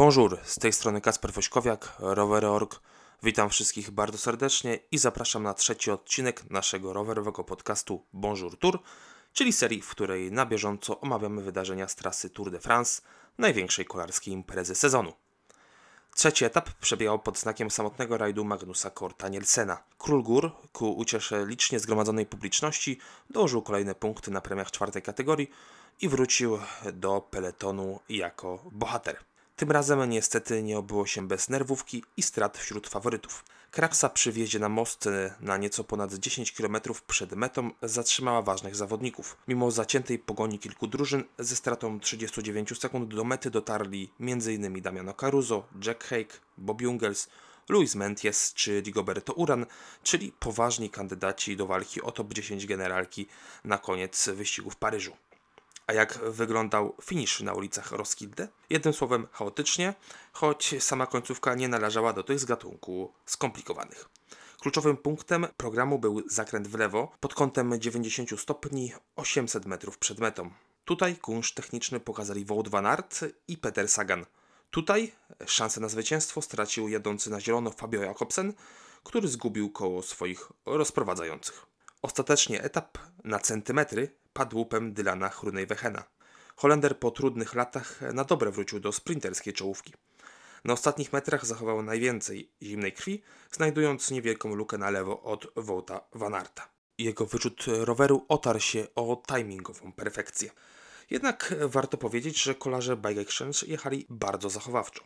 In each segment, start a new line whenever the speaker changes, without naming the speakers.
Bonjour, z tej strony Kasper Wośkowiak, Rower.org. Witam wszystkich bardzo serdecznie i zapraszam na trzeci odcinek naszego rowerowego podcastu Bonjour Tour, czyli serii, w której na bieżąco omawiamy wydarzenia z trasy Tour de France, największej kolarskiej imprezy sezonu. Trzeci etap przebiegał pod znakiem samotnego rajdu Magnusa Korta Nielsena. Król Gór, ku uciesze licznie zgromadzonej publiczności, dołożył kolejne punkty na premiach czwartej kategorii i wrócił do peletonu jako bohater. Tym razem niestety nie obyło się bez nerwówki i strat wśród faworytów. Kraksa przy wjeździe na most na nieco ponad 10 km przed metą zatrzymała ważnych zawodników. Mimo zaciętej pogoni kilku drużyn ze stratą 39 sekund do mety dotarli m.in. Damiano Caruso, Jack Hake, Bob Jungels, Luis Menties czy Rigoberto Uran, czyli poważni kandydaci do walki o top 10 generalki na koniec wyścigu w Paryżu. A jak wyglądał finisz na ulicach Roskilde? Jednym słowem chaotycznie, choć sama końcówka nie należała do tych z gatunku skomplikowanych. Kluczowym punktem programu był zakręt w lewo pod kątem 90 stopni 800 metrów przed metą. Tutaj kunszt techniczny pokazali Wout van Aert i Peter Sagan. Tutaj szansę na zwycięstwo stracił jadący na zielono Fabio Jakobsen, który zgubił koło swoich rozprowadzających. Ostatecznie etap na centymetry padł łupem Dylana Hrunejwechena. Holender po trudnych latach na dobre wrócił do sprinterskiej czołówki. Na ostatnich metrach zachował najwięcej zimnej krwi, znajdując niewielką lukę na lewo od Wouta Van Arta. Jego wyrzut roweru otarł się o timingową perfekcję. Jednak warto powiedzieć, że kolarze Bike Exchange jechali bardzo zachowawczo.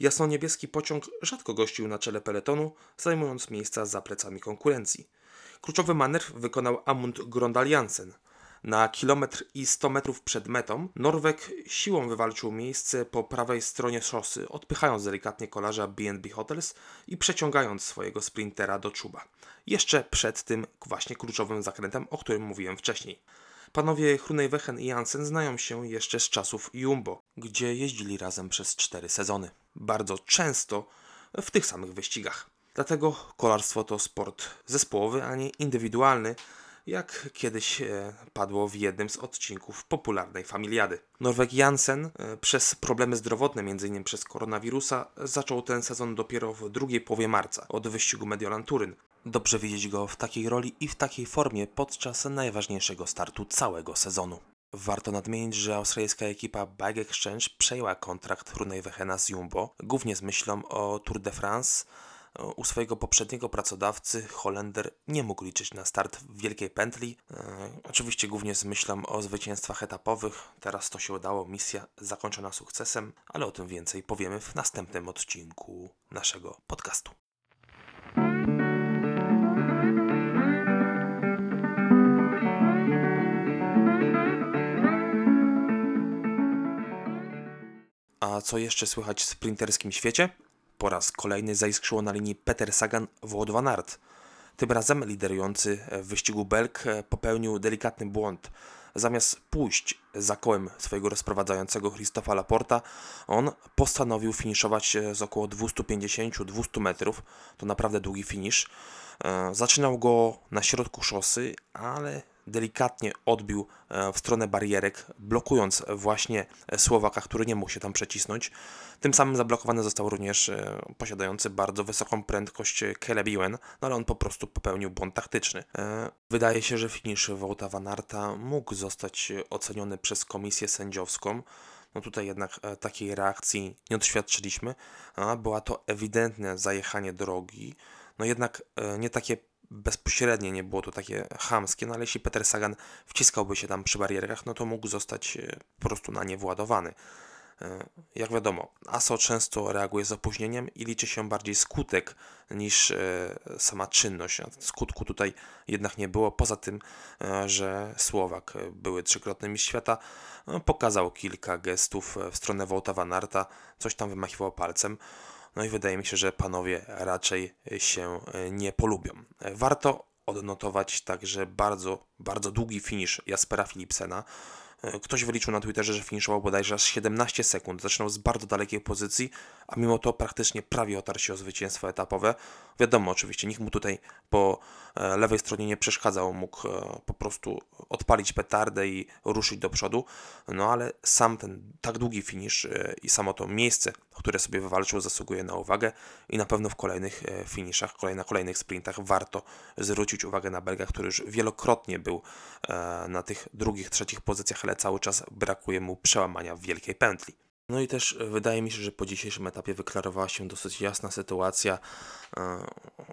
Jasno-niebieski pociąg rzadko gościł na czele peletonu, zajmując miejsca za plecami konkurencji. Kluczowy manewr wykonał Amund Grondal Jansen. Na kilometr i 100 metrów przed metą Norweg siłą wywalczył miejsce po prawej stronie szosy, odpychając delikatnie kolarza B&B Hotels i przeciągając swojego sprintera do czuba. Jeszcze przed tym właśnie kluczowym zakrętem, o którym mówiłem wcześniej. Panowie Hrunejwechen i Jansen znają się jeszcze z czasów Jumbo, gdzie jeździli razem przez cztery sezony. Bardzo często w tych samych wyścigach. Dlatego kolarstwo to sport zespołowy, a nie indywidualny, jak kiedyś e, padło w jednym z odcinków popularnej familiady. Norweg Jansen e, przez problemy zdrowotne, m.in. przez koronawirusa, zaczął ten sezon dopiero w drugiej połowie marca od wyścigu Mediolan Turyn. Dobrze widzieć go w takiej roli i w takiej formie podczas najważniejszego startu całego sezonu. Warto nadmienić, że australijska ekipa Bike Exchange przejęła kontrakt Hrunejwechena z Jumbo, głównie z myślą o Tour de France, u swojego poprzedniego pracodawcy Holender nie mógł liczyć na start w wielkiej pętli. E, oczywiście głównie z myślą o zwycięstwach etapowych. Teraz to się udało, misja zakończona sukcesem, ale o tym więcej powiemy w następnym odcinku naszego podcastu. A co jeszcze słychać w sprinterskim świecie? Po raz kolejny zaiskrzyło na linii Peter Sagan Aert. Tym razem liderujący w wyścigu Belk popełnił delikatny błąd. Zamiast pójść za kołem swojego rozprowadzającego Christofa Laporta, on postanowił finiszować z około 250-200 metrów. To naprawdę długi finisz. E, zaczynał go na środku szosy, ale delikatnie odbił e, w stronę barierek, blokując właśnie Słowaka, który nie mógł się tam przecisnąć. Tym samym zablokowany został również e, posiadający bardzo wysoką prędkość Caleb Ewan, no ale on po prostu popełnił błąd taktyczny. E, wydaje się, że finisz Wołta Van Arta mógł zostać oceniony przez komisję sędziowską. No tutaj jednak takiej reakcji nie doświadczyliśmy, a była to ewidentne zajechanie drogi, no jednak nie takie bezpośrednie, nie było to takie chamskie, no ale jeśli Peter Sagan wciskałby się tam przy barierkach, no to mógł zostać e, po prostu na nie władowany. E, jak wiadomo, ASO często reaguje z opóźnieniem i liczy się bardziej skutek niż e, sama czynność. Skutku tutaj jednak nie było, poza tym, że Słowak, były trzykrotny mistrz świata, pokazał kilka gestów w stronę Wołta Van Arta, coś tam wymachiwał palcem. No i wydaje mi się, że panowie raczej się e, nie polubią. Warto odnotować także bardzo, bardzo długi finisz Jaspera Philipsena. E, ktoś wyliczył na Twitterze, że finiszował bodajże aż 17 sekund. Zaczynał z bardzo dalekiej pozycji, a mimo to praktycznie prawie otarł się o zwycięstwo etapowe. Wiadomo, oczywiście, nikt mu tutaj po e, lewej stronie nie przeszkadzał, mógł e, po prostu odpalić petardę i ruszyć do przodu, no ale sam ten tak długi finish e, i samo to miejsce, które sobie wywalczył, zasługuje na uwagę i na pewno w kolejnych finishach, na kolejnych sprintach warto zwrócić uwagę na Belga, który już wielokrotnie był na tych drugich, trzecich pozycjach, ale cały czas brakuje mu przełamania wielkiej pętli. No i też wydaje mi się, że po dzisiejszym etapie wyklarowała się dosyć jasna sytuacja.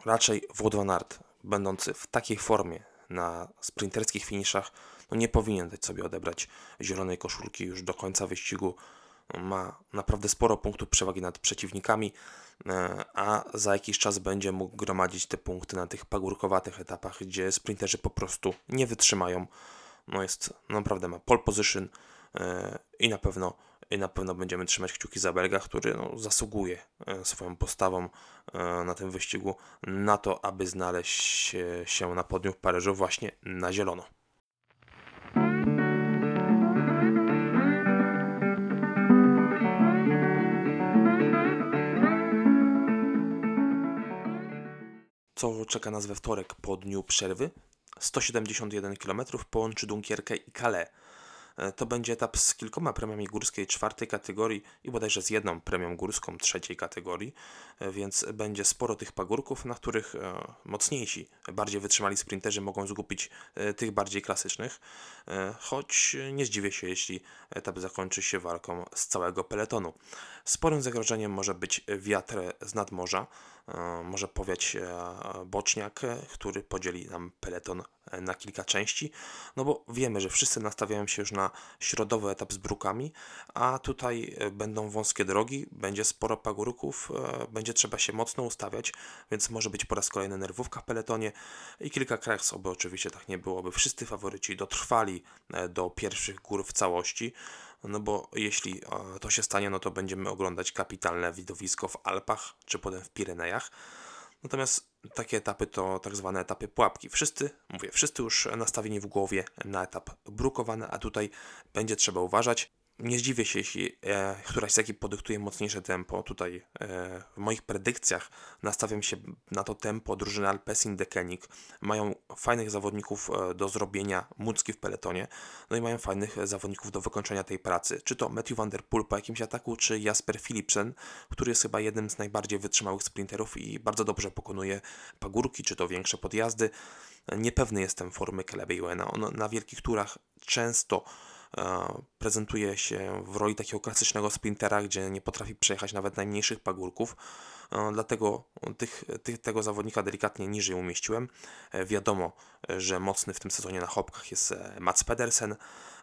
Raczej Wout van Aert, będący w takiej formie na sprinterskich finiszach, no nie powinien dać sobie odebrać zielonej koszulki już do końca wyścigu. Ma naprawdę sporo punktów przewagi nad przeciwnikami, e, a za jakiś czas będzie mógł gromadzić te punkty na tych pagórkowatych etapach, gdzie sprinterzy po prostu nie wytrzymają. No jest, naprawdę ma pole position e, i na pewno na pewno będziemy trzymać kciuki za Belga, który no, zasługuje e, swoją postawą e, na tym wyścigu na to, aby znaleźć się na podium w Paryżu właśnie na zielono. Co czeka nas we wtorek po dniu przerwy? 171 km połączy Dunkierkę i Calais to będzie etap z kilkoma premiami górskiej czwartej kategorii i bodajże z jedną premią górską trzeciej kategorii, e, więc będzie sporo tych pagórków, na których e, mocniejsi, bardziej wytrzymali sprinterzy mogą zgubić tych bardziej klasycznych, choć nie zdziwię się, jeśli etap zakończy się walką z całego peletonu. Sporym zagrożeniem może być wiatr z nadmorza, może powiać boczniak, który podzieli nam peleton na kilka części, no bo wiemy, że wszyscy nastawiają się już na środowy etap z brukami, a tutaj e, będą wąskie drogi, będzie sporo pagórków, e, będzie trzeba się mocno ustawiać, więc może być po raz kolejny nerwówka w peletonie i kilka krajów, oby oczywiście tak nie było, by wszyscy faworyci dotrwali e, do pierwszych gór w całości, no bo jeśli to się stanie, no to będziemy oglądać kapitalne widowisko w Alpach, czy potem w Pirenejach, Natomiast takie etapy to tak zwane etapy pułapki. Wszyscy, mówię, wszyscy już nastawieni w głowie na etap brukowany, a tutaj będzie trzeba uważać. Nie zdziwię się, jeśli e, któraś z ekip podyktuje mocniejsze tempo. Tutaj e, w moich predykcjach nastawiam się na to tempo drużyny Alpecin Dekenik. Mają fajnych zawodników e, do zrobienia mucki w peletonie, no i mają fajnych zawodników do wykończenia tej pracy. Czy to Matthew Van Der Poel po jakimś ataku, czy Jasper Philipsen, który jest chyba jednym z najbardziej wytrzymałych sprinterów i bardzo dobrze pokonuje pagórki, czy to większe podjazdy. Niepewny jestem formy Caleb On na wielkich turach często E, prezentuje się w roli takiego klasycznego sprintera, gdzie nie potrafi przejechać nawet najmniejszych pagórków. E, dlatego tych, tych, tego zawodnika delikatnie niżej umieściłem. E, wiadomo, że mocny w tym sezonie na hopkach jest Mats Pedersen,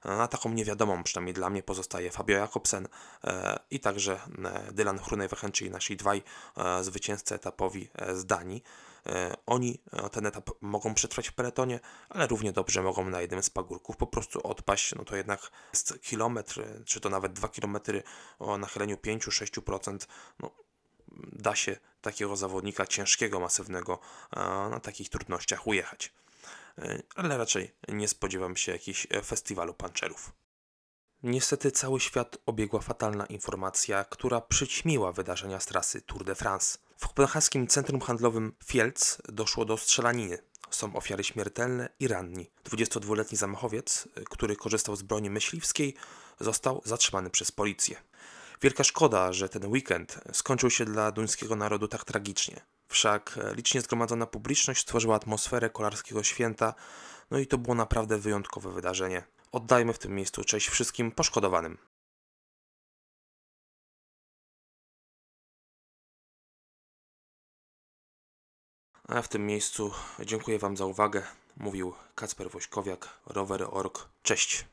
a taką niewiadomą przynajmniej dla mnie pozostaje Fabio Jakobsen i także Dylan Hrunewegen, czyli nasi dwaj zwycięzcy etapowi z Danii. E, oni e, ten etap mogą przetrwać w peletonie, ale równie dobrze mogą na jednym z pagórków po prostu odpaść. No to jednak jest kilometr, czy to nawet 2 km o nachyleniu 5-6%. No, da się takiego zawodnika ciężkiego, masywnego e, na takich trudnościach ujechać. Ale raczej nie spodziewam się jakichś festiwalu panczerów. Niestety cały świat obiegła fatalna informacja, która przyćmiła wydarzenia z trasy Tour de France. W kopenhaskim centrum handlowym Fields doszło do strzelaniny. Są ofiary śmiertelne i ranni. 22-letni zamachowiec, który korzystał z broni myśliwskiej, został zatrzymany przez policję. Wielka szkoda, że ten weekend skończył się dla duńskiego narodu tak tragicznie. Wszak licznie zgromadzona publiczność stworzyła atmosferę kolarskiego święta, no i to było naprawdę wyjątkowe wydarzenie. Oddajmy w tym miejscu cześć wszystkim poszkodowanym. A w tym miejscu dziękuję Wam za uwagę. Mówił Kacper Wośkowiak, Rower.org. Cześć.